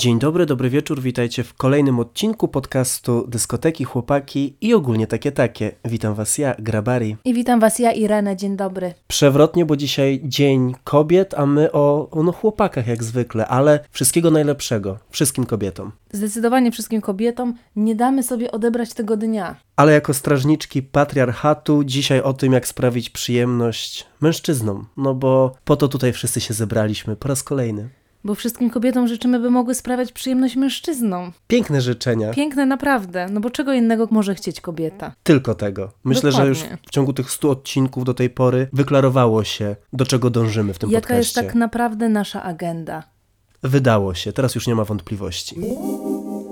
Dzień dobry, dobry wieczór, witajcie w kolejnym odcinku podcastu Dyskoteki, Chłopaki i ogólnie takie takie. Witam was ja, Grabari. I witam was ja, Irene, dzień dobry. Przewrotnie, bo dzisiaj Dzień Kobiet, a my o no, chłopakach jak zwykle, ale wszystkiego najlepszego wszystkim kobietom. Zdecydowanie wszystkim kobietom nie damy sobie odebrać tego dnia. Ale jako strażniczki patriarchatu dzisiaj o tym, jak sprawić przyjemność mężczyznom. No bo po to tutaj wszyscy się zebraliśmy po raz kolejny. Bo wszystkim kobietom życzymy, by mogły sprawiać przyjemność mężczyznom. Piękne życzenia. Piękne naprawdę, no bo czego innego może chcieć kobieta? Tylko tego. Myślę, że już Dokładnie. w ciągu tych 100 odcinków do tej pory wyklarowało się, do czego dążymy w tym Jaka jest podcaście. tak naprawdę nasza agenda? Wydało się, teraz już nie ma wątpliwości.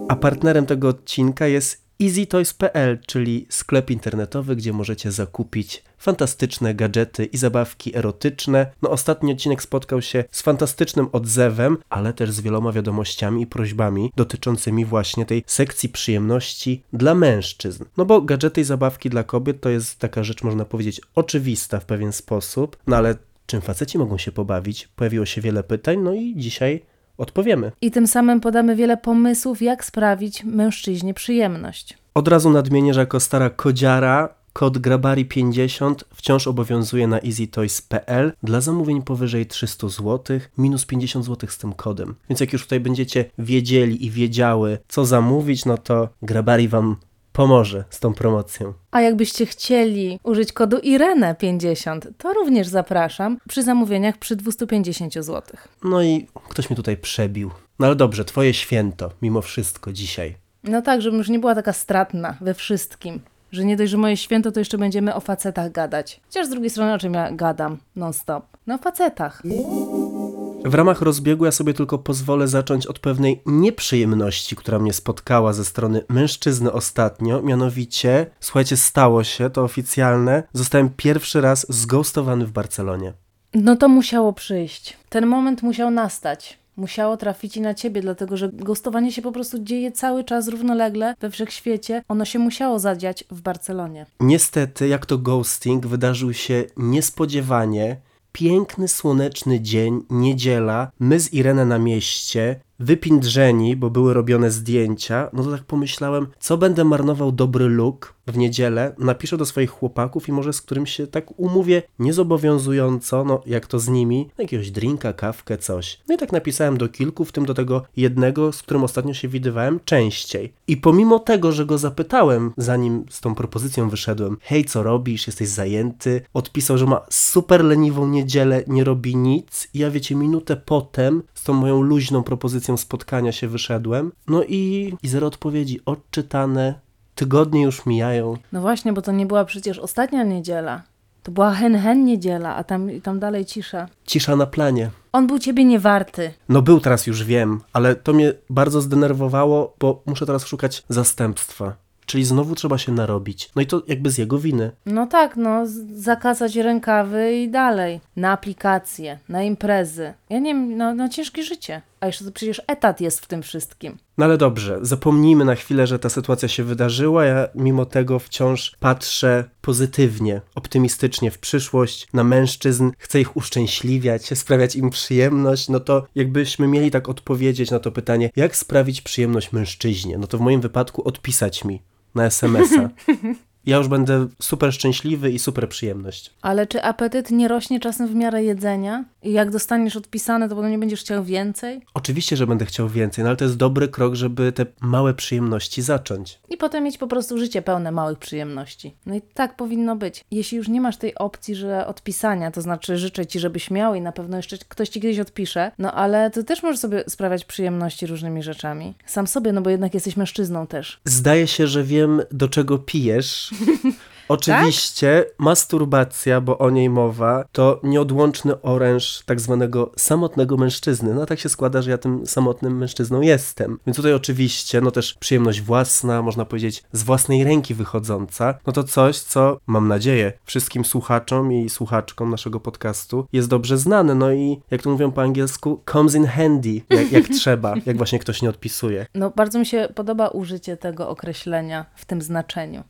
A partnerem tego odcinka jest EasyToys.pl, czyli sklep internetowy, gdzie możecie zakupić fantastyczne gadżety i zabawki erotyczne. No ostatni odcinek spotkał się z fantastycznym odzewem, ale też z wieloma wiadomościami i prośbami dotyczącymi właśnie tej sekcji przyjemności dla mężczyzn. No bo gadżety i zabawki dla kobiet to jest taka rzecz, można powiedzieć, oczywista w pewien sposób, no ale czym faceci mogą się pobawić? Pojawiło się wiele pytań, no i dzisiaj odpowiemy. I tym samym podamy wiele pomysłów, jak sprawić mężczyźnie przyjemność. Od razu nadmienię, że jako stara kodziara kod Grabari50 wciąż obowiązuje na easytoys.pl dla zamówień powyżej 300 zł, minus 50 zł z tym kodem. Więc jak już tutaj będziecie wiedzieli i wiedziały, co zamówić, no to Grabari wam pomoże z tą promocją. A jakbyście chcieli użyć kodu IRENE50, to również zapraszam przy zamówieniach przy 250 zł. No i ktoś mnie tutaj przebił. No ale dobrze, twoje święto, mimo wszystko dzisiaj. No tak, żebym już nie była taka stratna we wszystkim. Że nie dość, że moje święto, to jeszcze będziemy o facetach gadać. Chociaż z drugiej strony, o czym ja gadam non-stop? No o facetach. W ramach rozbiegu ja sobie tylko pozwolę zacząć od pewnej nieprzyjemności, która mnie spotkała ze strony mężczyzny ostatnio. Mianowicie, słuchajcie, stało się, to oficjalne, zostałem pierwszy raz zghostowany w Barcelonie. No to musiało przyjść. Ten moment musiał nastać. Musiało trafić i na ciebie, dlatego że gostowanie się po prostu dzieje cały czas równolegle we wszechświecie. Ono się musiało zadziać w Barcelonie. Niestety, jak to ghosting, wydarzył się niespodziewanie. Piękny, słoneczny dzień, niedziela, my z Irenę na mieście, wypindrzeni, bo były robione zdjęcia, no to tak pomyślałem, co będę marnował dobry look w niedzielę, napiszę do swoich chłopaków i może z którym się tak umówię niezobowiązująco, no jak to z nimi, jakiegoś drinka, kawkę, coś. No i tak napisałem do kilku, w tym do tego jednego, z którym ostatnio się widywałem częściej. I pomimo tego, że go zapytałem, zanim z tą propozycją wyszedłem, hej, co robisz, jesteś zajęty, odpisał, że ma super leniwą niedzielę, nie robi nic. I ja wiecie, minutę potem z tą moją luźną propozycją spotkania się wyszedłem, no i, i zero odpowiedzi, odczytane, tygodnie już mijają. No właśnie, bo to nie była przecież ostatnia niedziela. To była hen-hen niedziela, a tam, tam dalej cisza. Cisza na planie. On był ciebie niewarty. No był teraz już wiem, ale to mnie bardzo zdenerwowało, bo muszę teraz szukać zastępstwa. Czyli znowu trzeba się narobić. No i to jakby z jego winy. No tak, no, zakazać rękawy i dalej. Na aplikacje, na imprezy. Ja nie wiem, no, no ciężkie życie. A jeszcze to przecież etat jest w tym wszystkim. No ale dobrze, zapomnijmy na chwilę, że ta sytuacja się wydarzyła. Ja mimo tego wciąż patrzę pozytywnie, optymistycznie w przyszłość, na mężczyzn, chcę ich uszczęśliwiać, sprawiać im przyjemność. No to jakbyśmy mieli tak odpowiedzieć na to pytanie, jak sprawić przyjemność mężczyźnie, no to w moim wypadku odpisać mi na SMS-a. Ja już będę super szczęśliwy i super przyjemność. Ale czy apetyt nie rośnie czasem w miarę jedzenia? I jak dostaniesz odpisane, to potem nie będziesz chciał więcej? Oczywiście, że będę chciał więcej, no ale to jest dobry krok, żeby te małe przyjemności zacząć. I potem mieć po prostu życie pełne małych przyjemności. No i tak powinno być. Jeśli już nie masz tej opcji, że odpisania, to znaczy życzę ci, żebyś miał i na pewno jeszcze ktoś ci kiedyś odpisze, no ale ty też możesz sobie sprawiać przyjemności różnymi rzeczami. Sam sobie, no bo jednak jesteś mężczyzną też. Zdaje się, że wiem, do czego pijesz. Oczywiście masturbacja, bo o niej mowa, to nieodłączny oręż tak zwanego samotnego mężczyzny. No tak się składa, że ja tym samotnym mężczyzną jestem. Więc tutaj oczywiście, no też przyjemność własna, można powiedzieć z własnej ręki wychodząca, no to coś, co mam nadzieję wszystkim słuchaczom i słuchaczkom naszego podcastu jest dobrze znane. No i jak to mówią po angielsku, comes in handy, jak, jak trzeba, jak właśnie ktoś nie odpisuje. No bardzo mi się podoba użycie tego określenia w tym znaczeniu.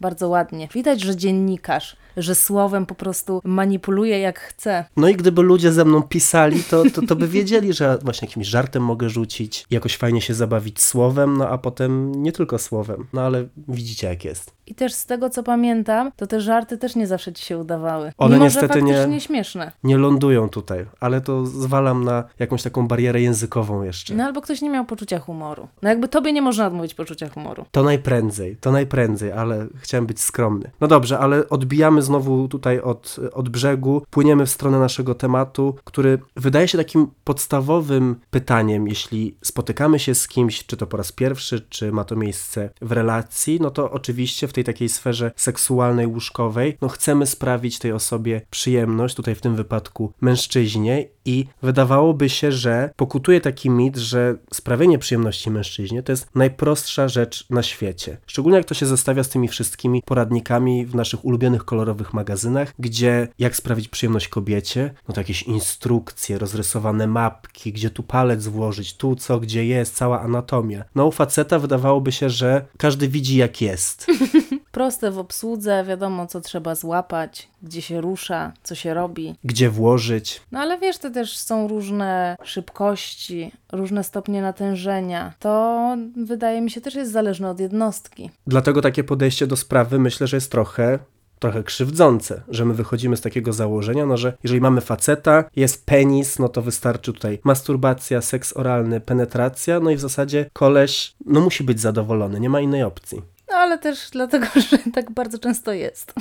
Bardzo ładnie. Widać, że dziennikarz, że słowem po prostu manipuluje jak chce. No i gdyby ludzie ze mną pisali, to, to, to by wiedzieli, że właśnie jakimś żartem mogę rzucić, jakoś fajnie się zabawić słowem, no a potem nie tylko słowem. No ale widzicie jak jest. I też z tego, co pamiętam, to te żarty też nie zawsze ci się udawały. One Mimo, niestety że nie- śmieszne. Nie lądują tutaj, ale to zwalam na jakąś taką barierę językową jeszcze. No albo ktoś nie miał poczucia humoru. No jakby tobie nie można odmówić poczucia humoru. To najprędzej, to najprędzej, ale chciałem być skromny. No dobrze, ale odbijamy znowu tutaj od, od brzegu, płyniemy w stronę naszego tematu, który wydaje się takim podstawowym pytaniem, jeśli spotykamy się z kimś, czy to po raz pierwszy, czy ma to miejsce w relacji, no to oczywiście w tej takiej sferze seksualnej, łóżkowej, no chcemy sprawić tej osobie przyjemność, tutaj w tym wypadku mężczyźnie i wydawałoby się, że pokutuje taki mit, że sprawienie przyjemności mężczyźnie to jest najprostsza rzecz na świecie. Szczególnie jak to się zestawia z tymi wszystkimi poradnikami w naszych ulubionych kolorowych magazynach, gdzie jak sprawić przyjemność kobiecie, no to jakieś instrukcje, rozrysowane mapki, gdzie tu palec włożyć, tu co, gdzie jest, cała anatomia. No u faceta wydawałoby się, że każdy widzi jak jest. Proste w obsłudze, wiadomo co trzeba złapać, gdzie się rusza, co się robi. Gdzie włożyć. No ale wiesz, to też są różne szybkości, różne stopnie natężenia. To wydaje mi się też jest zależne od jednostki. Dlatego takie podejście do sprawy myślę, że jest trochę trochę krzywdzące, że my wychodzimy z takiego założenia, no że jeżeli mamy faceta, jest penis, no to wystarczy tutaj masturbacja, seks oralny, penetracja, no i w zasadzie koleś, no musi być zadowolony, nie ma innej opcji. Ale też dlatego, że tak bardzo często jest.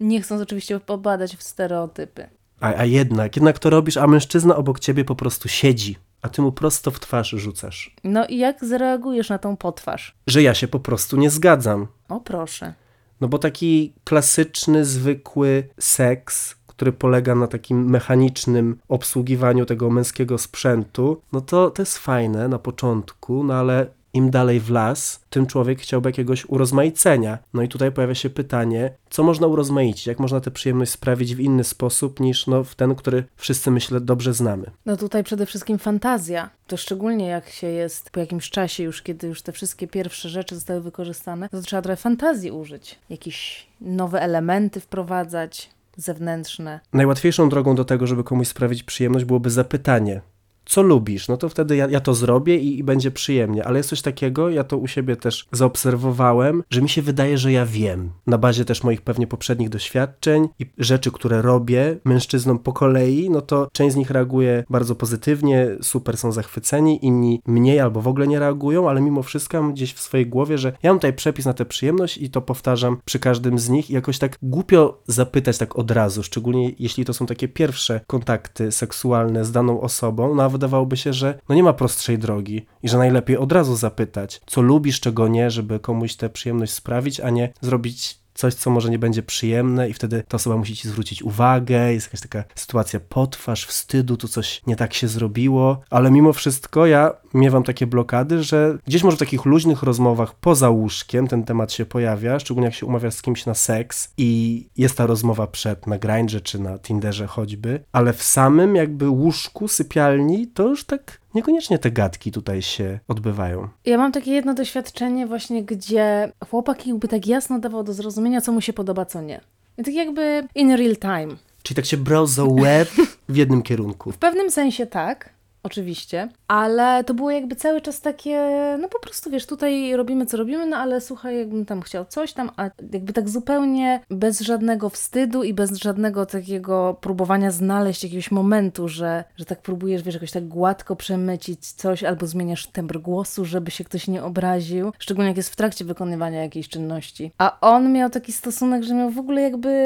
Nie chcąc oczywiście pobadać w stereotypy. A, a jednak, jednak to robisz, a mężczyzna obok ciebie po prostu siedzi, a ty mu prosto w twarz rzucasz. No i jak zareagujesz na tą potwarz? Że ja się po prostu nie zgadzam. O proszę. No bo taki klasyczny, zwykły seks, który polega na takim mechanicznym obsługiwaniu tego męskiego sprzętu, no to to jest fajne na początku, no ale im dalej w las, tym człowiek chciałby jakiegoś urozmaicenia. No i tutaj pojawia się pytanie, co można urozmaicić, jak można tę przyjemność sprawić w inny sposób niż no, w ten, który wszyscy myślę dobrze znamy. No tutaj przede wszystkim fantazja. To szczególnie jak się jest po jakimś czasie już, kiedy już te wszystkie pierwsze rzeczy zostały wykorzystane, to trzeba trochę fantazji użyć. Jakieś nowe elementy wprowadzać, zewnętrzne. Najłatwiejszą drogą do tego, żeby komuś sprawić przyjemność, byłoby zapytanie. Co lubisz? No to wtedy ja, ja to zrobię i, i będzie przyjemnie. Ale jest coś takiego, ja to u siebie też zaobserwowałem, że mi się wydaje, że ja wiem. Na bazie też moich pewnie poprzednich doświadczeń i rzeczy, które robię mężczyznom po kolei, no to część z nich reaguje bardzo pozytywnie, super są zachwyceni, inni mniej albo w ogóle nie reagują, ale mimo wszystko mam gdzieś w swojej głowie, że ja mam tutaj przepis na tę przyjemność i to powtarzam przy każdym z nich i jakoś tak głupio zapytać tak od razu, szczególnie jeśli to są takie pierwsze kontakty seksualne z daną osobą, a wydawałoby się, że no nie ma prostszej drogi i że najlepiej od razu zapytać, co lubisz, czego nie, żeby komuś tę przyjemność sprawić, a nie zrobić coś, co może nie będzie przyjemne i wtedy ta osoba musi ci zwrócić uwagę, jest jakaś taka sytuacja potwarz, wstydu, tu coś nie tak się zrobiło, ale mimo wszystko ja miewam takie blokady, że gdzieś może w takich luźnych rozmowach poza łóżkiem ten temat się pojawia, szczególnie jak się umawiasz z kimś na seks i jest ta rozmowa przed na Grindrze czy na Tinderze choćby, ale w samym jakby łóżku, sypialni to już tak niekoniecznie te gadki tutaj się odbywają. Ja mam takie jedno doświadczenie właśnie, gdzie chłopak jakby tak jasno dawał do zrozumienia, co mu się podoba, co nie. I tak jakby in real time. Czyli tak się brał za łeb w jednym kierunku. W pewnym sensie tak, oczywiście, ale to było jakby cały czas takie, no po prostu wiesz, tutaj robimy co robimy, no ale słuchaj, jakbym tam chciał coś tam, a jakby tak zupełnie bez żadnego wstydu i bez żadnego takiego próbowania znaleźć jakiegoś momentu, że, że tak próbujesz, wiesz, jakoś tak gładko przemycić coś albo zmieniasz tembr głosu, żeby się ktoś nie obraził, szczególnie jak jest w trakcie wykonywania jakiejś czynności. A on miał taki stosunek, że miał w ogóle jakby,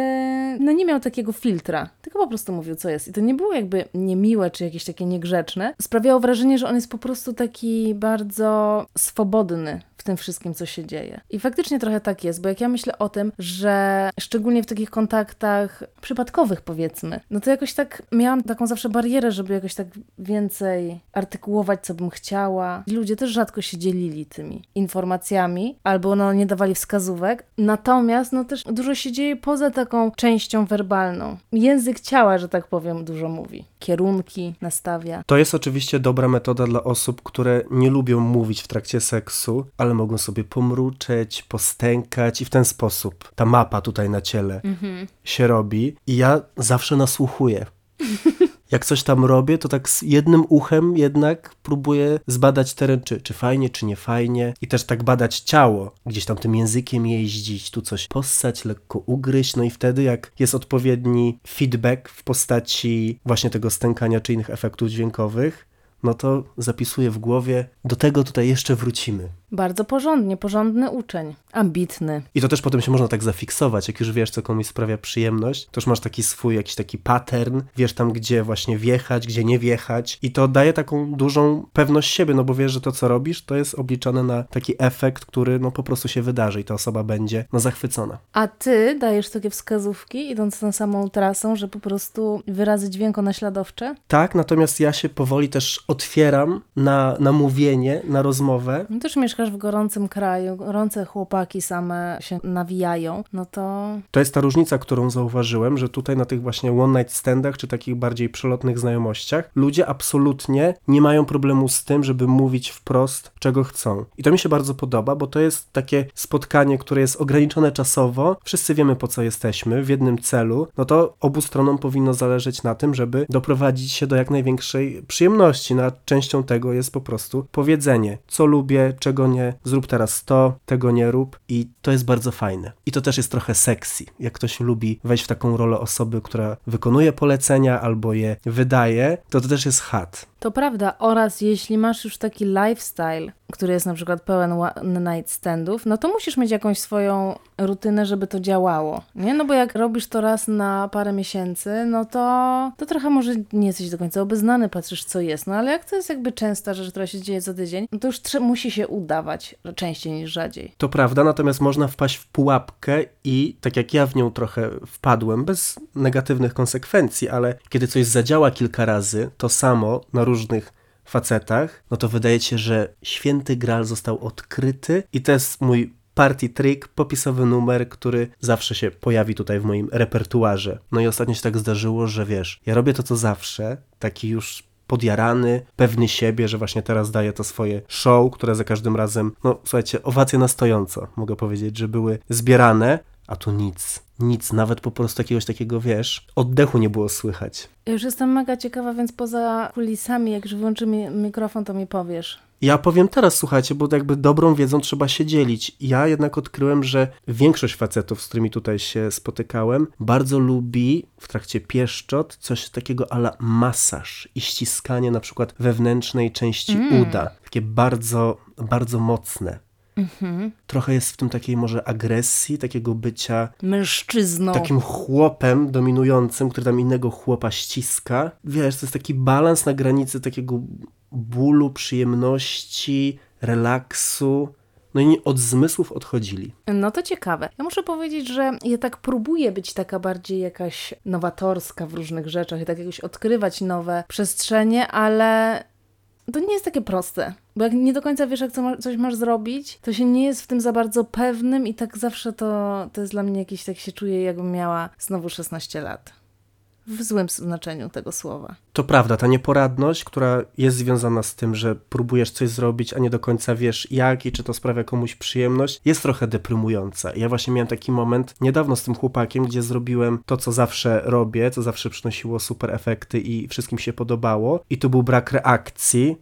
no nie miał takiego filtra, tylko po prostu mówił, co jest. I to nie było jakby niemiłe czy jakieś takie niegrzeczne. Sprawiało wrażenie, że on jest po prostu taki bardzo swobodny w tym wszystkim, co się dzieje. I faktycznie trochę tak jest, bo jak ja myślę o tym, że szczególnie w takich kontaktach przypadkowych, powiedzmy, no to jakoś tak miałam taką zawsze barierę, żeby jakoś tak więcej artykułować, co bym chciała. Ludzie też rzadko się dzielili tymi informacjami, albo no nie dawali wskazówek. Natomiast no też dużo się dzieje poza taką częścią werbalną. Język ciała, że tak powiem, dużo mówi. Kierunki nastawia. To jest oczywiście dobra metoda dla osób, które nie lubią mówić w trakcie seksu, ale mogą sobie pomruczeć, postękać i w ten sposób ta mapa tutaj na ciele się robi. I ja zawsze nasłuchuję. Jak coś tam robię, to tak z jednym uchem jednak próbuję zbadać teren, czy, czy fajnie, czy nie fajnie. I też tak badać ciało, gdzieś tam tym językiem jeździć, tu coś possać, lekko ugryźć. No i wtedy, jak jest odpowiedni feedback w postaci właśnie tego stękania czy innych efektów dźwiękowych, no to zapisuję w głowie. Do tego tutaj jeszcze wrócimy. Bardzo porządnie, porządny uczeń. Ambitny. I to też potem się można tak zafiksować, jak już wiesz, co komuś sprawia przyjemność, to już masz taki swój jakiś taki pattern, wiesz tam, gdzie właśnie wjechać, gdzie nie wjechać i to daje taką dużą pewność siebie, no bo wiesz, że to, co robisz, to jest obliczane na taki efekt, który no po prostu się wydarzy i ta osoba będzie no zachwycona. A ty dajesz takie wskazówki, idąc tą samą trasą, że po prostu wyrazy dźwiękonaśladowcze? Tak, natomiast ja się powoli też otwieram na, na mówienie, na rozmowę, No też mieszkasz w gorącym kraju, gorące chłopaki same się nawijają, no to To jest ta różnica, którą zauważyłem, że tutaj na tych właśnie one night standach, czy takich bardziej przelotnych znajomościach, ludzie absolutnie nie mają problemu z tym, żeby mówić wprost, czego chcą. I to mi się bardzo podoba, bo to jest takie spotkanie, które jest ograniczone czasowo, wszyscy wiemy po co jesteśmy, w jednym celu, no to obu stronom powinno zależeć na tym, żeby doprowadzić się do jak największej przyjemności. No, a częścią tego jest po prostu powiedzenie, co lubię, czego zrób teraz to, tego nie rób i to jest bardzo fajne. I to też jest trochę sexy. Jak ktoś lubi wejść w taką rolę osoby, która wykonuje polecenia albo je wydaje, to to też jest hat. To prawda, oraz jeśli masz już taki lifestyle, który jest na przykład pełen one night standów, no to musisz mieć jakąś swoją rutynę, żeby to działało, nie? No bo jak robisz to raz na parę miesięcy, no to, to trochę może nie jesteś do końca obeznany, patrzysz co jest, no ale jak to jest jakby częsta rzecz, która się dzieje co tydzień, no to już musi się udawać częściej niż rzadziej. To prawda, natomiast można wpaść w pułapkę i tak jak ja w nią trochę wpadłem, bez negatywnych konsekwencji, ale kiedy coś zadziała kilka razy, to samo na różnych facetach, no to wydaje się, że święty graal został odkryty i to jest mój party trick, popisowy numer, który zawsze się pojawi tutaj w moim repertuarze. No i ostatnio się tak zdarzyło, że wiesz, ja robię to co zawsze, taki już podjarany, pewny siebie, że właśnie teraz daje to swoje show, które za każdym razem, no słuchajcie, owacje na stojąco, mogę powiedzieć, że były zbierane, a tu nic. Nic, nawet po prostu jakiegoś takiego, wiesz, oddechu nie było słychać. Ja już jestem mega ciekawa, więc poza kulisami, jak już wyłączy mi mikrofon, to mi powiesz. Ja powiem teraz, słuchajcie, bo jakby dobrą wiedzą trzeba się dzielić. Ja jednak odkryłem, że większość facetów, z którymi tutaj się spotykałem, bardzo lubi w trakcie pieszczot coś takiego ala masaż i ściskanie na przykład wewnętrznej części uda. Takie bardzo, bardzo mocne. Trochę jest w tym takiej może agresji, takiego bycia Mężczyzną. takim chłopem dominującym, który tam innego chłopa ściska. Wiesz, to jest taki balans na granicy takiego bólu, przyjemności, relaksu. No i od zmysłów odchodzili. No to ciekawe. Ja muszę powiedzieć, że ja tak próbuję być taka bardziej jakaś nowatorska w różnych rzeczach i tak jakoś odkrywać nowe przestrzenie, ale to nie jest takie proste. Bo jak nie do końca wiesz, jak coś masz zrobić, to się nie jest w tym za bardzo pewnym i tak zawsze to, to jest dla mnie jakieś, tak się czuję, jakbym miała znowu 16 lat. W złym znaczeniu tego słowa. To prawda, ta nieporadność, która jest związana z tym, że próbujesz coś zrobić, a nie do końca wiesz jak i czy to sprawia komuś przyjemność, jest trochę deprymująca. Ja właśnie miałem taki moment niedawno z tym chłopakiem, gdzie zrobiłem to, co zawsze robię, co zawsze przynosiło super efekty i wszystkim się podobało i tu był brak reakcji.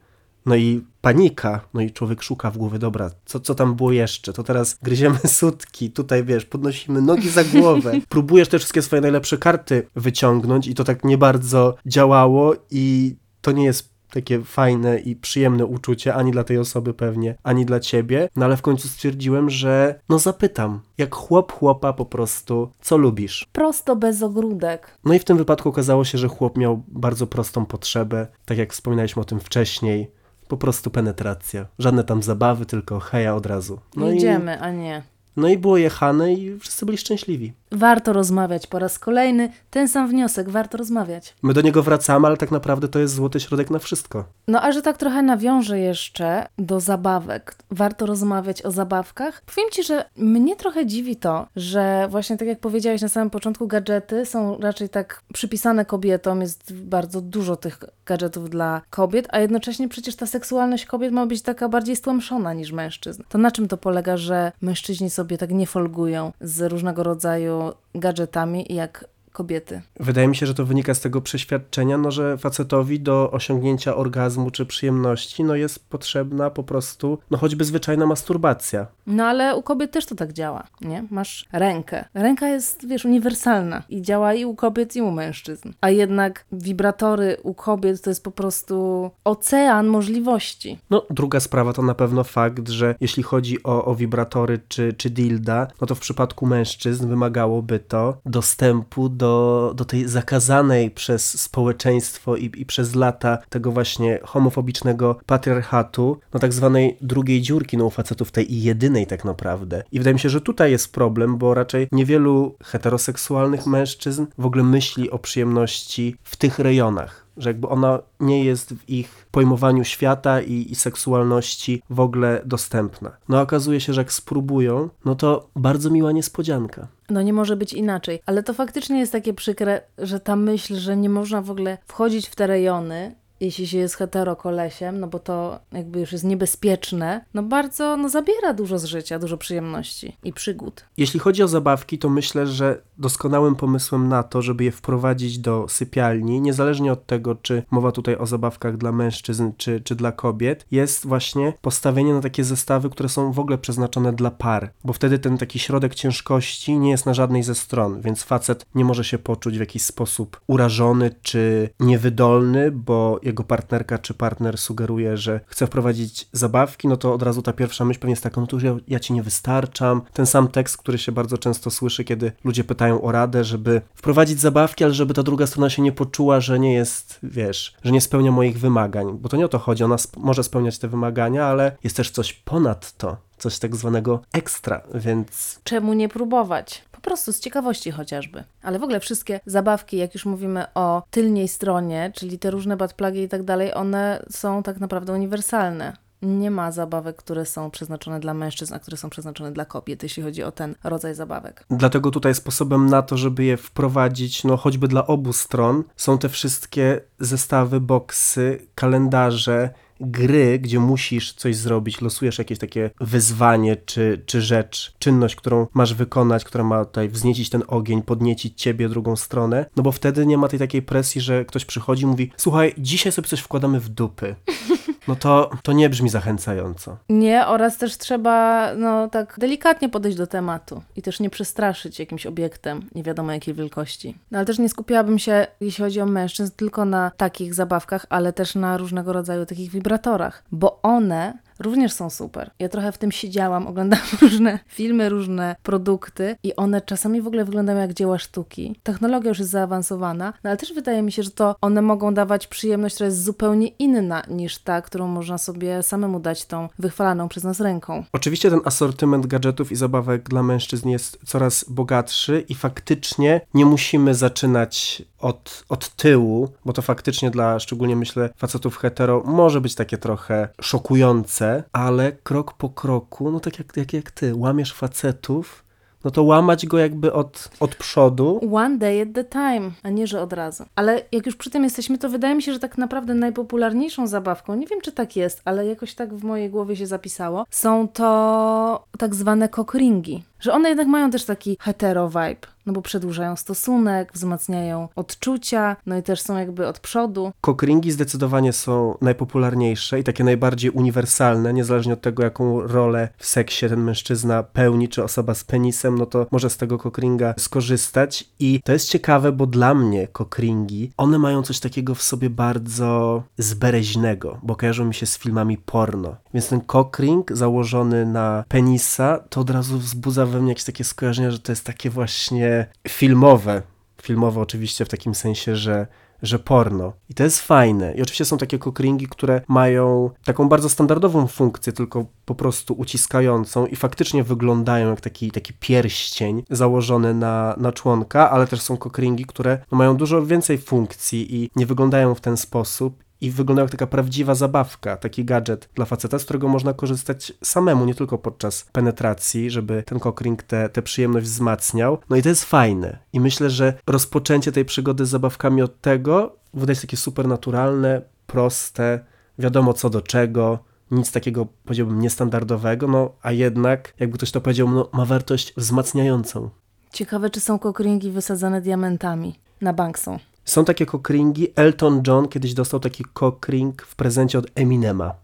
No i panika, no i człowiek szuka w głowie, dobra, co, co tam było jeszcze? To teraz gryziemy sutki, tutaj wiesz, podnosimy nogi za głowę. Próbujesz te wszystkie swoje najlepsze karty wyciągnąć i to tak nie bardzo działało i to nie jest takie fajne i przyjemne uczucie, ani dla tej osoby pewnie, ani dla ciebie, no ale w końcu stwierdziłem, że no zapytam, jak chłop chłopa po prostu, co lubisz? Prosto bez ogródek. No i w tym wypadku okazało się, że chłop miał bardzo prostą potrzebę, tak jak wspominaliśmy o tym wcześniej, po prostu penetracja. Żadne tam zabawy, tylko heja od razu. No i, Idziemy, a nie. No i było jechane i wszyscy byli szczęśliwi. Warto rozmawiać po raz kolejny. Ten sam wniosek, warto rozmawiać. My do niego wracamy, ale tak naprawdę to jest złoty środek na wszystko. No a że tak trochę nawiążę jeszcze do zabawek. Warto rozmawiać o zabawkach. Powiem Ci, że mnie trochę dziwi to, że właśnie tak jak powiedziałeś na samym początku, gadżety są raczej tak przypisane kobietom. Jest bardzo dużo tych gadżetów dla kobiet, a jednocześnie przecież ta seksualność kobiet ma być taka bardziej stłamszona niż mężczyzn. To na czym to polega, że mężczyźni sobie tak nie folgują z różnego rodzaju gadżetami jak kobiety. Wydaje mi się, że to wynika z tego przeświadczenia, no, że facetowi do osiągnięcia orgazmu czy przyjemności no, jest potrzebna po prostu, no choćby zwyczajna masturbacja. No ale u kobiet też to tak działa, nie? Masz rękę. Ręka jest, wiesz, uniwersalna i działa i u kobiet, i u mężczyzn. A jednak wibratory u kobiet to jest po prostu ocean możliwości. No, druga sprawa to na pewno fakt, że jeśli chodzi o, o wibratory czy, czy dilda, no to w przypadku mężczyzn wymagałoby to dostępu do, do tej zakazanej przez społeczeństwo i, i przez lata tego właśnie homofobicznego patriarchatu, no tak zwanej drugiej dziurki no u facetów, tej jedynej tak naprawdę. I wydaje mi się, że tutaj jest problem, bo raczej niewielu heteroseksualnych mężczyzn w ogóle myśli o przyjemności w tych rejonach że jakby ona nie jest w ich pojmowaniu świata i, i, seksualności w ogóle dostępna. No okazuje się, że jak spróbują, no to bardzo miła niespodzianka. No nie może być inaczej, ale to faktycznie jest takie przykre, że ta myśl, że nie można w ogóle wchodzić w te rejony, jeśli się jest heterokolesiem, no bo to jakby już jest niebezpieczne, no bardzo no zabiera dużo z życia, dużo przyjemności i przygód. Jeśli chodzi o zabawki, to myślę, że doskonałym pomysłem na to, żeby je wprowadzić do sypialni, niezależnie od tego, czy mowa tutaj o zabawkach dla mężczyzn, czy, czy dla kobiet, jest właśnie postawienie na takie zestawy, które są w ogóle przeznaczone dla par, bo wtedy ten taki środek ciężkości nie jest na żadnej ze stron, więc facet nie może się poczuć w jakiś sposób urażony czy niewydolny, bo jego partnerka czy partner sugeruje, że chce wprowadzić zabawki, no to od razu ta pierwsza myśl pewnie jest taka, no to ja, ja ci nie wystarczam. Ten sam tekst, który się bardzo często słyszy, kiedy ludzie pytają o radę, żeby wprowadzić zabawki, ale żeby ta druga strona się nie poczuła, że nie jest, wiesz, że nie spełnia moich wymagań, bo to nie o to chodzi, ona sp może spełniać te wymagania, ale jest też coś ponad to coś tak zwanego ekstra, więc. Czemu nie próbować? Po prostu z ciekawości chociażby. Ale w ogóle wszystkie zabawki, jak już mówimy o tylniej stronie, czyli te różne buttplugi i tak dalej, one są tak naprawdę uniwersalne. Nie ma zabawek, które są przeznaczone dla mężczyzn, a które są przeznaczone dla kobiet, jeśli chodzi o ten rodzaj zabawek. Dlatego tutaj sposobem na to, żeby je wprowadzić, no choćby dla obu stron, są te wszystkie zestawy, boksy, kalendarze, gry, gdzie musisz coś zrobić, losujesz jakieś takie wyzwanie czy, czy rzecz, czynność, którą masz wykonać, która ma tutaj wzniecić ten ogień, podniecić ciebie drugą stronę, no bo wtedy nie ma tej takiej presji, że ktoś przychodzi i mówi, słuchaj, dzisiaj sobie coś wkładamy w dupy. No to, to nie brzmi zachęcająco. Nie, oraz też trzeba no tak delikatnie podejść do tematu i też nie przestraszyć jakimś obiektem nie wiadomo jakiej wielkości. No ale też nie skupiałabym się, jeśli chodzi o mężczyzn, tylko na takich zabawkach, ale też na różnego rodzaju takich wibratorach, bo one również są super. Ja trochę w tym siedziałam, oglądałam różne filmy, różne produkty i one czasami w ogóle wyglądają jak dzieła sztuki. Technologia już jest zaawansowana, no ale też wydaje mi się, że to one mogą dawać przyjemność, która jest zupełnie inna niż ta, którą można sobie samemu dać tą wychwalaną przez nas ręką. Oczywiście ten asortyment gadżetów i zabawek dla mężczyzn jest coraz bogatszy i faktycznie nie musimy zaczynać od, od tyłu, bo to faktycznie dla, szczególnie myślę, facetów hetero może być takie trochę szokujące, ale krok po kroku, no tak jak, jak, jak ty, łamiesz facetów, no to łamać go jakby od, od przodu. One day at the time, a nie, że od razu. Ale jak już przy tym jesteśmy, to wydaje mi się, że tak naprawdę najpopularniejszą zabawką, nie wiem czy tak jest, ale jakoś tak w mojej głowie się zapisało, są to tak zwane cockringi. Że one jednak mają też taki hetero vibe no bo przedłużają stosunek, wzmacniają odczucia, no i też są jakby od przodu. Kokringi zdecydowanie są najpopularniejsze i takie najbardziej uniwersalne, niezależnie od tego, jaką rolę w seksie ten mężczyzna pełni, czy osoba z penisem, no to może z tego kokringa skorzystać i to jest ciekawe, bo dla mnie kokringi, one mają coś takiego w sobie bardzo zbereźnego, bo kojarzą mi się z filmami porno. Więc ten kokring założony na penisa, to od razu wzbudza we mnie jakieś takie skojarzenia, że to jest takie właśnie filmowe. Filmowe oczywiście w takim sensie, że że porno. I to jest fajne. I oczywiście są takie kokringi, które mają taką bardzo standardową funkcję, tylko po prostu uciskającą i faktycznie wyglądają jak taki, taki pierścień założony na, na członka, ale też są kokringi, które mają dużo więcej funkcji i nie wyglądają w ten sposób i wyglądają jak taka prawdziwa zabawka, taki gadżet dla faceta, z którego można korzystać samemu, nie tylko podczas penetracji, żeby ten cockring tę te, te przyjemność wzmacniał. No i to jest fajne. I myślę, że rozpoczęcie tej przygody z zabawkami od tego wydaje się takie super naturalne, proste, wiadomo co do czego, nic takiego, powiedziałbym, niestandardowego, no a jednak, jakby ktoś to powiedział, no, ma wartość wzmacniającą. Ciekawe, czy są kokringi wysadzane diamentami. Na bank są. Są takie kokringi. Elton John kiedyś dostał taki kokring w prezencie od Eminema.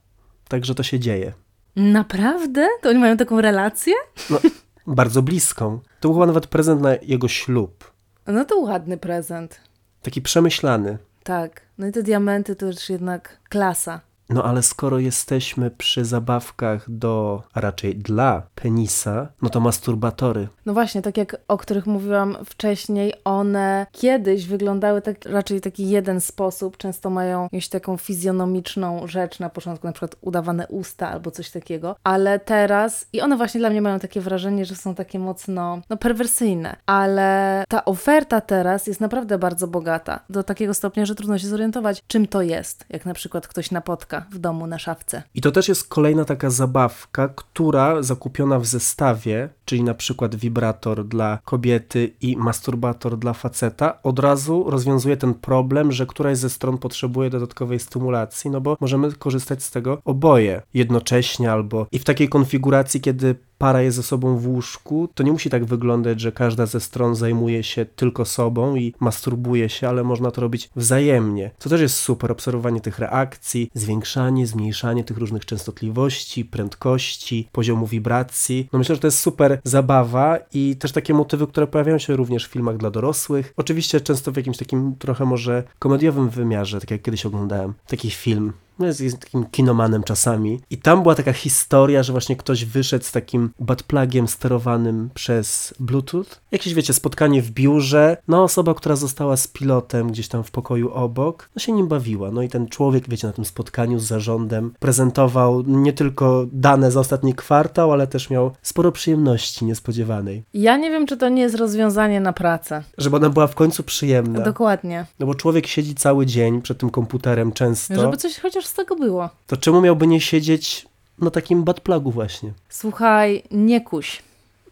Także to się dzieje. Naprawdę? To oni mają taką relację? No, bardzo bliską. To był chyba nawet prezent na jego ślub. No to ładny prezent. Taki przemyślany. Tak. No i te diamenty to już jednak klasa. No ale skoro jesteśmy przy zabawkach do, a raczej dla penisa, no to masturbatory. No właśnie, tak jak o których mówiłam wcześniej, one kiedyś wyglądały tak raczej taki jeden sposób. Często mają jakąś taką fizjonomiczną rzecz na początku, na przykład udawane usta albo coś takiego, ale teraz i one właśnie dla mnie mają takie wrażenie, że są takie mocno no, perwersyjne, ale ta oferta teraz jest naprawdę bardzo bogata. Do takiego stopnia, że trudno się zorientować, czym to jest, jak na przykład ktoś napotka w domu na szafce. I to też jest kolejna taka zabawka, która zakupiona w zestawie, czyli na przykład wibrator dla kobiety i masturbator dla faceta, od razu rozwiązuje ten problem, że któraś ze stron potrzebuje dodatkowej stymulacji, no bo możemy korzystać z tego oboje jednocześnie albo i w takiej konfiguracji, kiedy para jest ze sobą w łóżku, to nie musi tak wyglądać, że każda ze stron zajmuje się tylko sobą i masturbuje się, ale można to robić wzajemnie. To też jest super, obserwowanie tych reakcji, zwiększanie, zmniejszanie tych różnych częstotliwości, prędkości, poziomu wibracji. No myślę, że to jest super zabawa i też takie motywy, które pojawiają się również w filmach dla dorosłych. Oczywiście często w jakimś takim trochę może komediowym wymiarze, tak jak kiedyś oglądałem taki film no jest, takim kinomanem czasami. I tam była taka historia, że właśnie ktoś wyszedł z takim buttplugiem sterowanym przez Bluetooth. Jakieś, wiecie, spotkanie w biurze. No, osoba, która została z pilotem gdzieś tam w pokoju obok, no się nim bawiła. No i ten człowiek, wiecie, na tym spotkaniu z zarządem prezentował nie tylko dane za ostatni kwartał, ale też miał sporo przyjemności niespodziewanej. Ja nie wiem, czy to nie jest rozwiązanie na pracę. Żeby ona była w końcu przyjemna. Dokładnie. No bo człowiek siedzi cały dzień przed tym komputerem często. Żeby coś chociaż z tego było. To czemu miałby nie siedzieć na takim buttplugu właśnie? Słuchaj, nie kuś.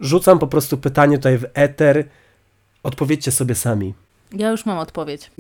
Rzucam po prostu pytanie tutaj w eter. Odpowiedzcie sobie sami. Ja już mam odpowiedź.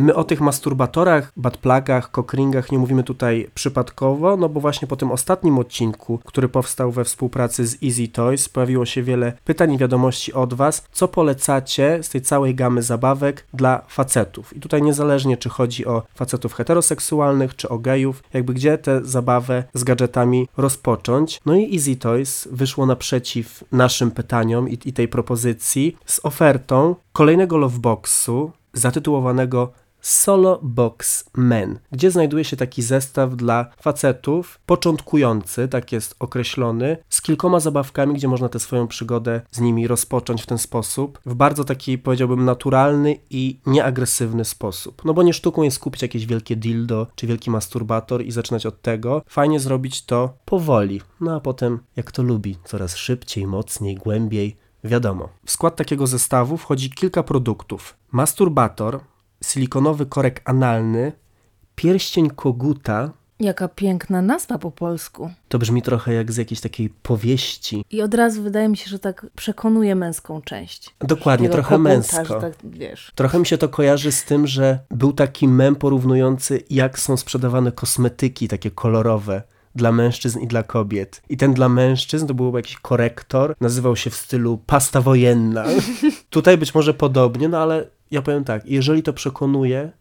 My o tych masturbatorach, buttplugach, cockringach nie mówimy tutaj przypadkowo, no bo właśnie po tym ostatnim odcinku, który powstał we współpracy z Easy Toys, pojawiło się wiele pytań i wiadomości od Was, co polecacie z tej całej gamy zabawek dla facetów. I tutaj niezależnie, czy chodzi o facetów heteroseksualnych, czy o gejów, jakby gdzie tę zabawę z gadżetami rozpocząć. No i Easy Toys wyszło naprzeciw naszym pytaniom i, i tej propozycji z ofertą kolejnego loveboxu zatytułowanego Solo Box Men, gdzie znajduje się taki zestaw dla facetów, początkujący, tak jest określony, z kilkoma zabawkami, gdzie można tę swoją przygodę z nimi rozpocząć w ten sposób, w bardzo taki, powiedziałbym, naturalny i nieagresywny sposób. No bo nie sztuką jest kupić jakieś wielkie dildo czy wielki masturbator i zaczynać od tego. Fajnie zrobić to powoli, no a potem, jak to lubi, coraz szybciej, mocniej, głębiej. Wiadomo, w skład takiego zestawu wchodzi kilka produktów. Masturbator, silikonowy korek analny, pierścień koguta. Jaka piękna nazwa po polsku. To brzmi trochę jak z jakiejś takiej powieści. I od razu wydaje mi się, że tak przekonuje męską część. Dokładnie, trochę koguta, męsko. Tak, wiesz. Trochę mi się to kojarzy z tym, że był taki mem porównujący, jak są sprzedawane kosmetyki takie kolorowe dla mężczyzn i dla kobiet. I ten dla mężczyzn to był jakiś korektor, nazywał się w stylu pasta wojenna. Tutaj być może podobnie, no ale ja powiem tak, jeżeli to przekonuje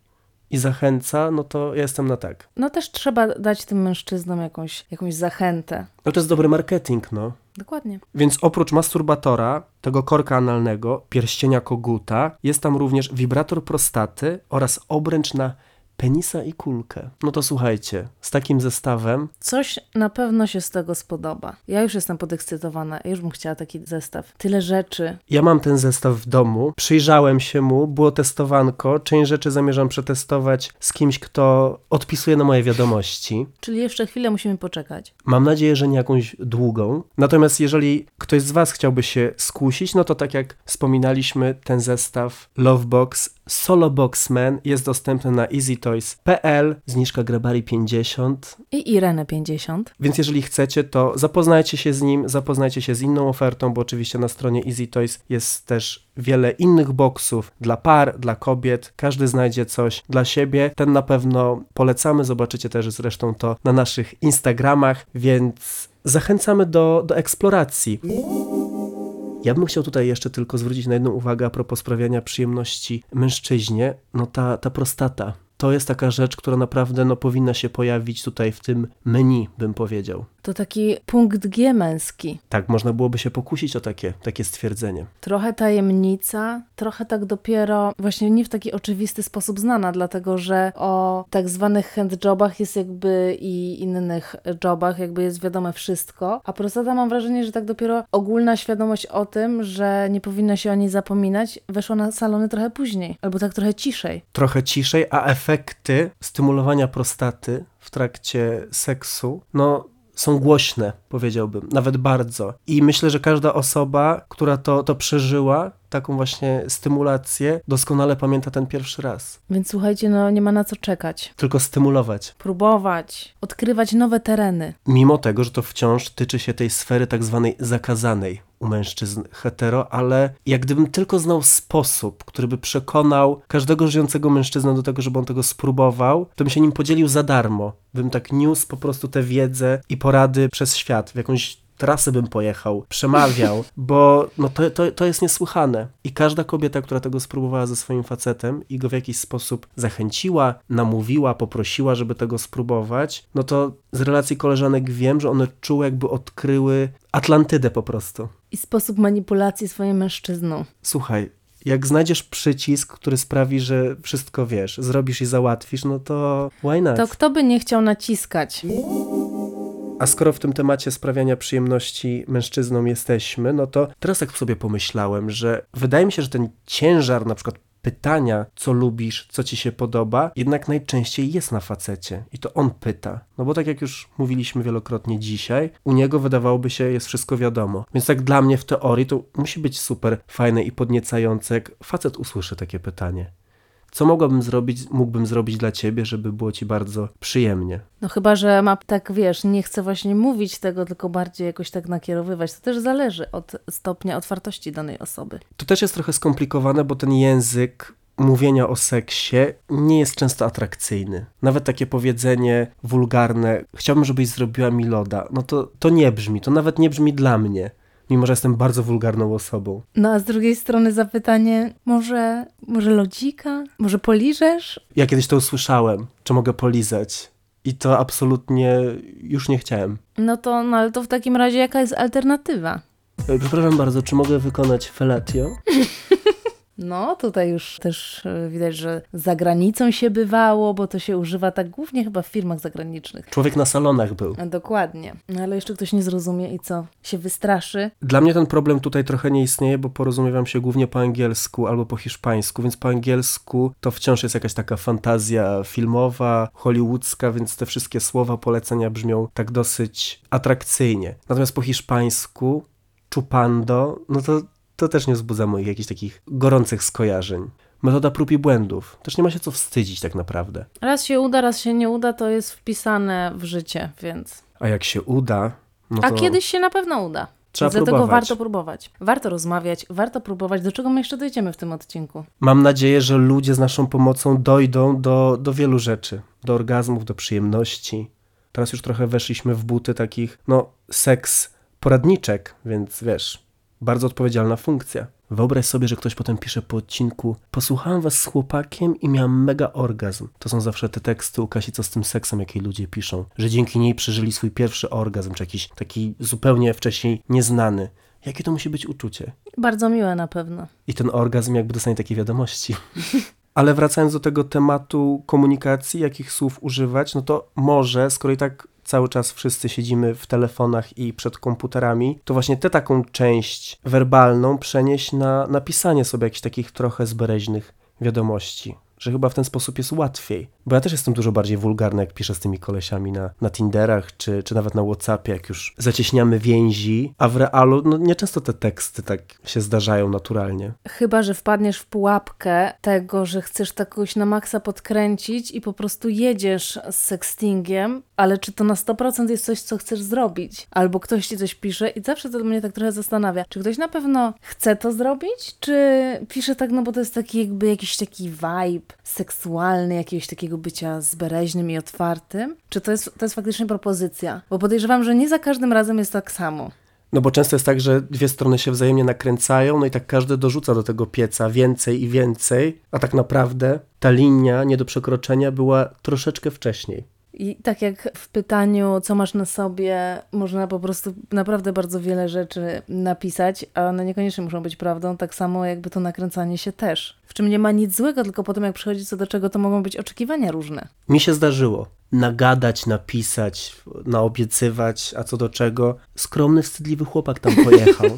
i zachęca, no to ja jestem na tak. No też trzeba dać tym mężczyznom jakąś, jakąś zachętę. No to jest dobry marketing, no. Dokładnie. Więc oprócz masturbatora, tego korka analnego, pierścienia koguta, jest tam również wibrator prostaty oraz obręcz na penisa i kulkę. No to słuchajcie, z takim zestawem Coś na pewno się z tego spodoba. Ja już jestem podekscytowana, ja już bym chciała taki zestaw. Tyle rzeczy. Ja mam ten zestaw w domu, przyjrzałem się mu, było testowanko, część rzeczy zamierzam przetestować z kimś, kto odpisuje na moje wiadomości. Czyli jeszcze chwilę musimy poczekać. Mam nadzieję, że nie jakąś długą. Natomiast jeżeli ktoś z Was chciałby się skusić, no to tak jak wspominaliśmy, ten zestaw Lovebox Solo Boxman jest dostępny na easytoys.pl, zniżka Grabari 50. I Irenę 50. Więc jeżeli chcecie, to zapoznajcie się z nim, zapoznajcie się z inną ofertą, bo oczywiście na stronie Easy Toys jest też wiele innych boksów dla par, dla kobiet. Każdy znajdzie coś dla siebie. Ten na pewno polecamy, zobaczycie też zresztą to na naszych Instagramach, więc zachęcamy do, do eksploracji. Ja bym chciał tutaj jeszcze tylko zwrócić na jedną uwagę a propos sprawiania przyjemności mężczyźnie. No ta, ta prostata. To jest taka rzecz, która naprawdę no, powinna się pojawić tutaj w tym menu, bym powiedział. To taki punkt G męski. Tak, można byłoby się pokusić o takie, takie stwierdzenie. Trochę tajemnica, trochę tak dopiero właśnie nie w taki oczywisty sposób znana, dlatego że o tak zwanych handjobach jest jakby i innych jobach jakby jest wiadome wszystko, a prostata mam wrażenie, że tak dopiero ogólna świadomość o tym, że nie powinno się o niej zapominać, weszła na salony trochę później, albo tak trochę ciszej. Trochę ciszej, a efekty stymulowania prostaty w trakcie seksu, no są głośne, powiedziałbym, nawet bardzo. I myślę, że każda osoba, która to, to przeżyła, taką właśnie stymulację, doskonale pamięta ten pierwszy raz. Więc słuchajcie, no nie ma na co czekać. Tylko stymulować. Próbować, odkrywać nowe tereny. Mimo tego, że to wciąż tyczy się tej sfery tak zwanej zakazanej u mężczyzn hetero, ale jak gdybym tylko znał sposób, który by przekonał każdego żyjącego mężczyznę do tego, żeby on tego spróbował, to bym się nim podzielił za darmo. Bym tak niósł po prostu tę wiedzę i porady przez świat, w jakąś trasę bym pojechał, przemawiał, bo no to, to, to jest niesłychane. I każda kobieta, która tego spróbowała ze swoim facetem i go w jakiś sposób zachęciła, namówiła, poprosiła, żeby tego spróbować, no to z relacji koleżanek wiem, że one czuły, jakby odkryły Atlantydę po prostu. I sposób manipulacji swoim mężczyzną. Słuchaj, jak znajdziesz przycisk, który sprawi, że wszystko wiesz, zrobisz i załatwisz, no to why not? To kto by nie chciał naciskać? A skoro w tym temacie sprawiania przyjemności mężczyznom jesteśmy, no to teraz tak sobie pomyślałem, że wydaje mi się, że ten ciężar na przykład pytania, co lubisz, co ci się podoba, jednak najczęściej jest na facecie. I to on pyta. No bo tak jak już mówiliśmy wielokrotnie dzisiaj, u niego wydawałoby się jest wszystko wiadomo. Więc tak dla mnie w teorii to musi być super fajne i podniecające, jak facet usłyszy takie pytanie. Co mogłabym zrobić, mógłbym zrobić dla ciebie, żeby było ci bardzo przyjemnie? No chyba, że ma tak, wiesz, nie chce właśnie mówić tego, tylko bardziej jakoś tak nakierowywać. To też zależy od stopnia otwartości danej osoby. To też jest trochę skomplikowane, bo ten język mówienia o seksie nie jest często atrakcyjny. Nawet takie powiedzenie wulgarne, chciałbym, żebyś zrobiła mi loda, no to, to nie brzmi, to nawet nie brzmi dla mnie. Mimo, że jestem bardzo wulgarną osobą. No a z drugiej strony zapytanie, może, może lodzika? Może poliżesz? Ja kiedyś to usłyszałem, czy mogę polizać. I to absolutnie już nie chciałem. No to, no ale to w takim razie jaka jest alternatywa? Przepraszam bardzo, czy mogę wykonać felatio? No, tutaj już też e, widać, że za granicą się bywało, bo to się używa tak głównie chyba w firmach zagranicznych. Człowiek na salonach był. A Dokładnie. No ale jeszcze ktoś nie zrozumie i co? Się wystraszy? Dla mnie ten problem tutaj trochę nie istnieje, bo porozumiewam się głównie po angielsku albo po hiszpańsku, więc po angielsku to wciąż jest jakaś taka fantazja filmowa, hollywoodzka, więc te wszystkie słowa, polecenia brzmią tak dosyć atrakcyjnie. Natomiast po hiszpańsku chupando, no to, to też nie wzbudza moich jakichś takich gorących skojarzeń. Metoda prób i błędów. Też nie ma się co wstydzić tak naprawdę. Raz się uda, raz się nie uda, to jest wpisane w życie, więc... A jak się uda, no A to kiedyś się na pewno uda. trzeba Dlatego próbować. warto próbować. Warto rozmawiać, warto próbować. Do czego my jeszcze dojdziemy w tym odcinku? Mam nadzieję, że ludzie z naszą pomocą dojdą do, do wielu rzeczy. Do orgazmów, do przyjemności. Teraz już trochę weszliśmy w buty takich, no, seks poradniczek, więc wiesz, bardzo odpowiedzialna funkcja. Wyobraź sobie, że ktoś potem pisze po odcinku Posłuchałem was z chłopakiem i miałem mega orgazm. To są zawsze te teksty u Kasi, co z tym seksem, jakie ludzie piszą. Że dzięki niej przeżyli swój pierwszy orgazm, czy jakiś taki zupełnie wcześniej nieznany. Jakie to musi być uczucie? Bardzo miłe na pewno. I ten orgazm jakby dostanie takie wiadomości. Ale wracając do tego tematu komunikacji, jakich słów używać, no to może, skoro i tak cały czas wszyscy siedzimy w telefonach i przed komputerami, to właśnie tę taką część werbalną przenieść na napisanie sobie jakichś takich trochę zbereźnych wiadomości. Że chyba w ten sposób jest łatwiej. Bo ja też jestem dużo bardziej wulgarny, jak piszę z tymi kolesiami na, na Tinderach, czy, czy nawet na Whatsappie, jak już zacieśniamy więzi, a w realu no, nieczęsto te teksty tak się zdarzają naturalnie. Chyba, że wpadniesz w pułapkę tego, że chcesz tak kogoś na maksa podkręcić i po prostu jedziesz z sextingiem, ale czy to na 100% jest coś, co chcesz zrobić? Albo ktoś ci coś pisze i zawsze to mnie tak trochę zastanawia, czy ktoś na pewno chce to zrobić, czy pisze tak, no bo to jest taki jakby jakiś taki vibe seksualny, jakiegoś takiego bycia zbereźnym i otwartym? Czy to jest, to jest faktycznie propozycja? Bo podejrzewam, że nie za każdym razem jest tak samo. No bo często jest tak, że dwie strony się wzajemnie nakręcają, no i tak każdy dorzuca do tego pieca więcej i więcej, a tak naprawdę ta linia nie do przekroczenia była troszeczkę wcześniej. I tak jak w pytaniu, co masz na sobie, można po prostu naprawdę bardzo wiele rzeczy napisać, a one niekoniecznie muszą być prawdą, tak samo jakby to nakręcanie się też. W czym nie ma nic złego, tylko potem jak przychodzi co do czego, to mogą być oczekiwania różne. Mi się zdarzyło nagadać, napisać, naobiecywać, a co do czego. Skromny, wstydliwy chłopak tam pojechał.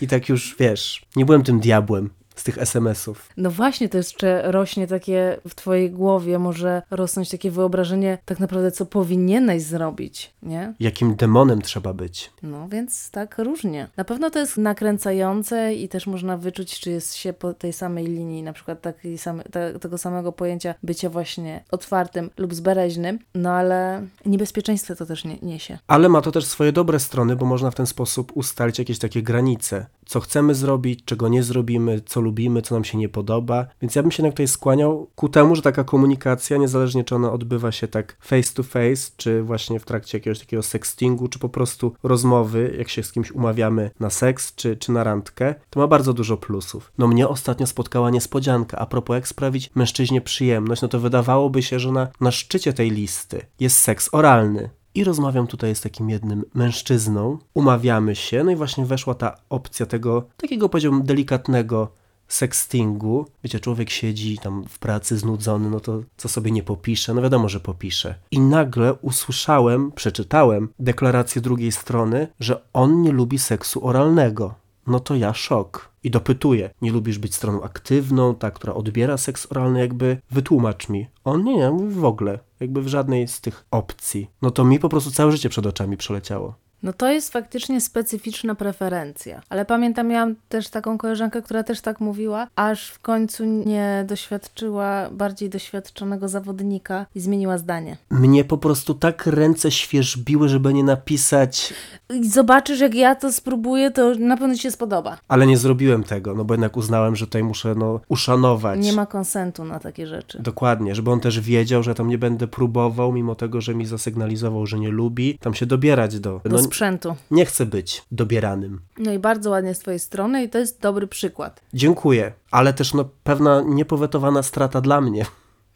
I tak już, wiesz, nie byłem tym diabłem z tych SMS-ów. No właśnie, to jeszcze rośnie takie w twojej głowie, może rosnąć takie wyobrażenie tak naprawdę, co powinieneś zrobić, nie? Jakim demonem trzeba być. No więc tak różnie. Na pewno to jest nakręcające i też można wyczuć, czy jest się po tej samej linii, na przykład takiej same, te, tego samego pojęcia bycia właśnie otwartym lub zbereźnym, no ale niebezpieczeństwo to też nie, niesie. Ale ma to też swoje dobre strony, bo można w ten sposób ustalić jakieś takie granice, co chcemy zrobić, czego nie zrobimy, co lubimy, co nam się nie podoba. Więc ja bym się jednak tutaj skłaniał ku temu, że taka komunikacja, niezależnie czy ona odbywa się tak face to face, czy właśnie w trakcie jakiegoś takiego sextingu, czy po prostu rozmowy, jak się z kimś umawiamy na seks, czy, czy na randkę, to ma bardzo dużo plusów. No mnie ostatnio spotkała niespodzianka. A propos, jak sprawić mężczyźnie przyjemność, no to wydawałoby się, że na, na szczycie tej listy jest seks oralny. I rozmawiam tutaj z takim jednym mężczyzną, umawiamy się, no i właśnie weszła ta opcja tego takiego, powiedziałbym, delikatnego sextingu. Wiecie, człowiek siedzi tam w pracy znudzony, no to co sobie nie popisze? No wiadomo, że popisze. I nagle usłyszałem, przeczytałem deklarację drugiej strony, że on nie lubi seksu oralnego. No to ja szok. I dopytuję, nie lubisz być stroną aktywną, ta, która odbiera seks oralny, jakby wytłumacz mi. On nie, nie, mówi w ogóle, jakby w żadnej z tych opcji. No to mi po prostu całe życie przed oczami przeleciało. No to jest faktycznie specyficzna preferencja. Ale pamiętam, miałam też taką koleżankę, która też tak mówiła, aż w końcu nie doświadczyła bardziej doświadczonego zawodnika i zmieniła zdanie. Mnie po prostu tak ręce świeżbiły, żeby nie napisać, I zobaczysz, jak ja to spróbuję, to na pewno ci się spodoba. ale nie zrobiłem tego, no bo jednak uznałem, że tutaj muszę no uszanować. Nie ma konsentu na takie rzeczy. Dokładnie, żeby on też wiedział, że tam nie będę próbował, mimo tego, że mi zasygnalizował, że nie lubi, tam się dobierać do. Do No, sprzętu. nie chcę być dobieranym. No i bardzo ładnie z twojej strony i to jest dobry przykład. Dziękuję, ale też no pewna niepowetowana strata dla mnie.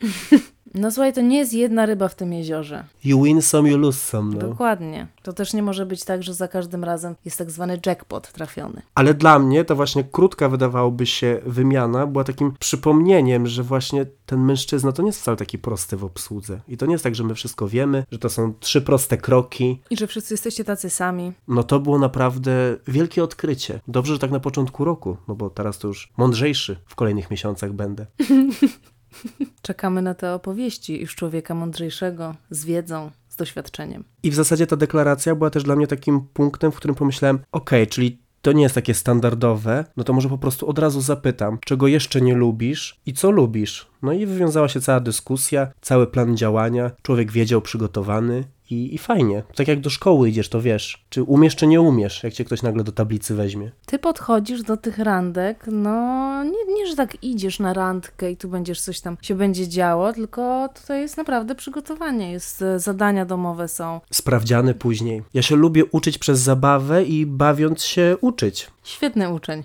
No słuchaj, to nie jest jedna ryba w tym jeziorze. You win some, you lose some, no. Dokładnie. To też nie może być tak, że za każdym razem jest tak zwany jackpot trafiony. Ale dla mnie ta właśnie krótka wydawałoby się wymiana była takim przypomnieniem, że właśnie ten mężczyzna to nie jest wcale taki prosty w obsłudze. I to nie jest tak, że my wszystko wiemy, że to są trzy proste kroki. I że wszyscy jesteście tacy sami. No to było naprawdę wielkie odkrycie. Dobrze, że tak na początku roku, no bo teraz to już mądrzejszy w kolejnych miesiącach będę. Czekamy na te opowieści już człowieka mądrzejszego, z wiedzą, z doświadczeniem. I w zasadzie ta deklaracja była też dla mnie takim punktem, w którym pomyślałem, okej, czyli to nie jest takie standardowe, no to może po prostu od razu zapytam, czego jeszcze nie lubisz i co lubisz. No i wywiązała się cała dyskusja, cały plan działania, człowiek wiedział, przygotowany i, i fajnie. Tak jak do szkoły idziesz, to wiesz, czy umiesz, czy nie umiesz, jak cię ktoś nagle do tablicy weźmie. Ty podchodzisz do tych randek, no nie, nie, że tak idziesz na randkę i tu będziesz coś tam się będzie działo, tylko tutaj jest naprawdę przygotowanie, jest e, zadania domowe są. Sprawdziany później. Ja się lubię uczyć przez zabawę i bawiąc się uczyć. Świetny uczeń.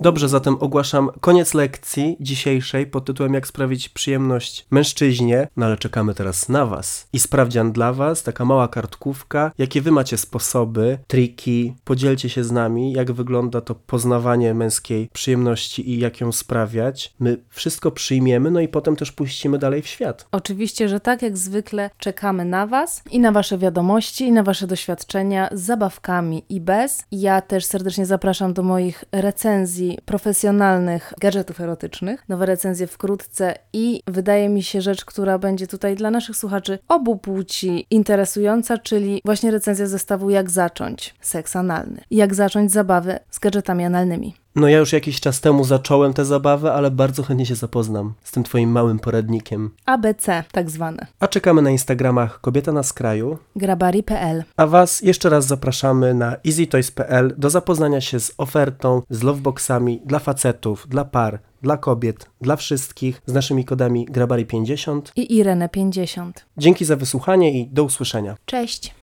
Dobrze, zatem ogłaszam koniec lekcji dzisiejszej pod tytułem Jak sprawić przyjemność mężczyźnie, no ale czekamy teraz na Was. I sprawdzian dla Was, taka mała kartkówka, jakie Wy macie sposoby, triki, podzielcie się z nami, jak wygląda to poznawanie męskiej przyjemności i jak ją sprawiać. My wszystko przyjmiemy, no i potem też puścimy dalej w świat. Oczywiście, że tak jak zwykle czekamy na Was i na Wasze wiadomości, i na Wasze doświadczenia z zabawkami i bez. Ja też serdecznie zapraszam do moich recenzji profesjonalnych gadżetów erotycznych. Nowe recenzje wkrótce i wydaje mi się rzecz, która będzie tutaj dla naszych słuchaczy obu płci interesująca, czyli właśnie recenzja zestawu Jak zacząć seks analny. Jak zacząć zabawy z gadżetami analnymi. No ja już jakiś czas temu zacząłem tę zabawę, ale bardzo chętnie się zapoznam z tym Twoim małym poradnikiem. ABC tak zwane. A czekamy na Instagramach Kobieta na skraju, Grabari.pl A Was jeszcze raz zapraszamy na easytoys.pl do zapoznania się z ofertą, z loveboxami dla facetów, dla par, dla kobiet, dla wszystkich, z naszymi kodami Grabari50. i Irene 50. Dzięki za wysłuchanie i do usłyszenia. Cześć!